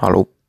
Halu.